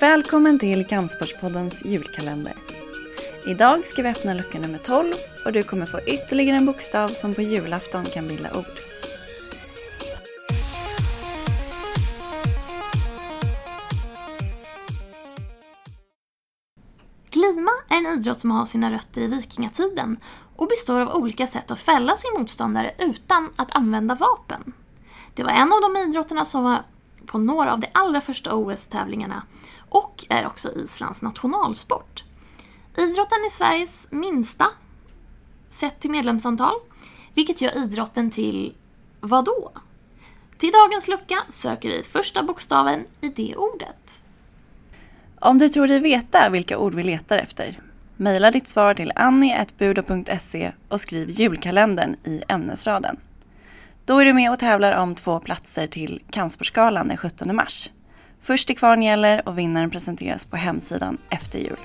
Välkommen till Kampsportspoddens julkalender. Idag ska vi öppna lucka nummer 12 och du kommer få ytterligare en bokstav som på julafton kan bilda ord. Glima är en idrott som har sina rötter i vikingatiden och består av olika sätt att fälla sin motståndare utan att använda vapen. Det var en av de idrotterna som var på några av de allra första OS-tävlingarna och är också Islands nationalsport. Idrotten är Sveriges minsta sett till medlemsantal, vilket gör idrotten till vad då? Till dagens lucka söker vi första bokstaven i det ordet. Om du tror dig veta vilka ord vi letar efter, mejla ditt svar till annie.budo.se och skriv julkalendern i ämnesraden. Då är du med och tävlar om två platser till Kampsportsgalan den 17 mars. Först till kvarn gäller och vinnaren presenteras på hemsidan efter jul.